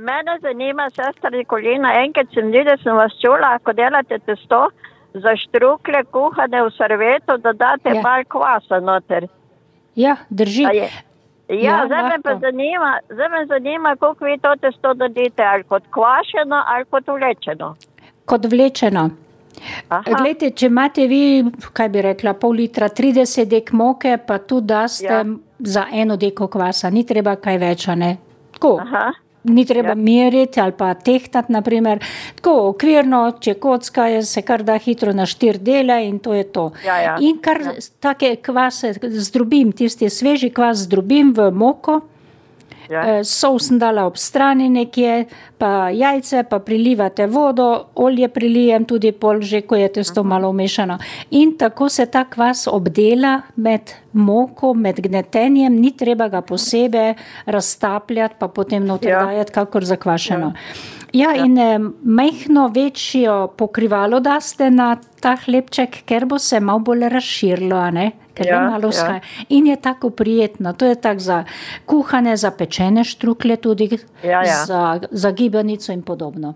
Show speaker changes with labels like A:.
A: Mene zanima, sestra Nikolina, enkrat sem videla, sem vas čula, ko delate testo za štrukle kuhane v servetu, da date
B: Ja.
A: malo kvasa noter.
B: Ja, drži.
A: Ja,
B: Ja,
A: zdaj me pa zanima, zdaj me zanima, kako vi to testo naredite, ali kot kvašeno ali kot vlečeno.
B: Kot vlečeno. Glejte, če imate vi, kaj bi rekla, pol litra, 30 dek moke, pa tu daste
A: Ja.
B: za eno deko kvasa, ni treba kaj več, ne. Tako.
A: Aha.
B: Ni treba
A: Ja.
B: meriti ali pa tehtati, naprimer. tako okvirno, če kocka je, se kar da hitro na štir dele in to je to.
A: Ja, ja.
B: In kar ja. take kvase zdrobim, tisti sveži kvas zdrobim v moko.
A: Ja.
B: Eh, Sol sem dala ob strani nekje, pa jajce, pa prilivate vodo, olje prilijem tudi pol, že ko je testo malo umešano. In tako se ta kvas obdela med moko, med gnetenjem, ni treba ga posebej raztapljati, pa potem noter
A: Ja.
B: dajati, kakor zakvašeno. Ja, ja. in eh, majhno večjo pokrivalo daste na ta hlebček, ker bo se malo bolj razširilo, ker
A: Ja,
B: bo malo
A: ja.
B: vzhaja. In je tako prijetno. To je tako za kuhane, za pečene štrukle, tudi
A: Ja, ja.
B: za, za gibanico in podobno.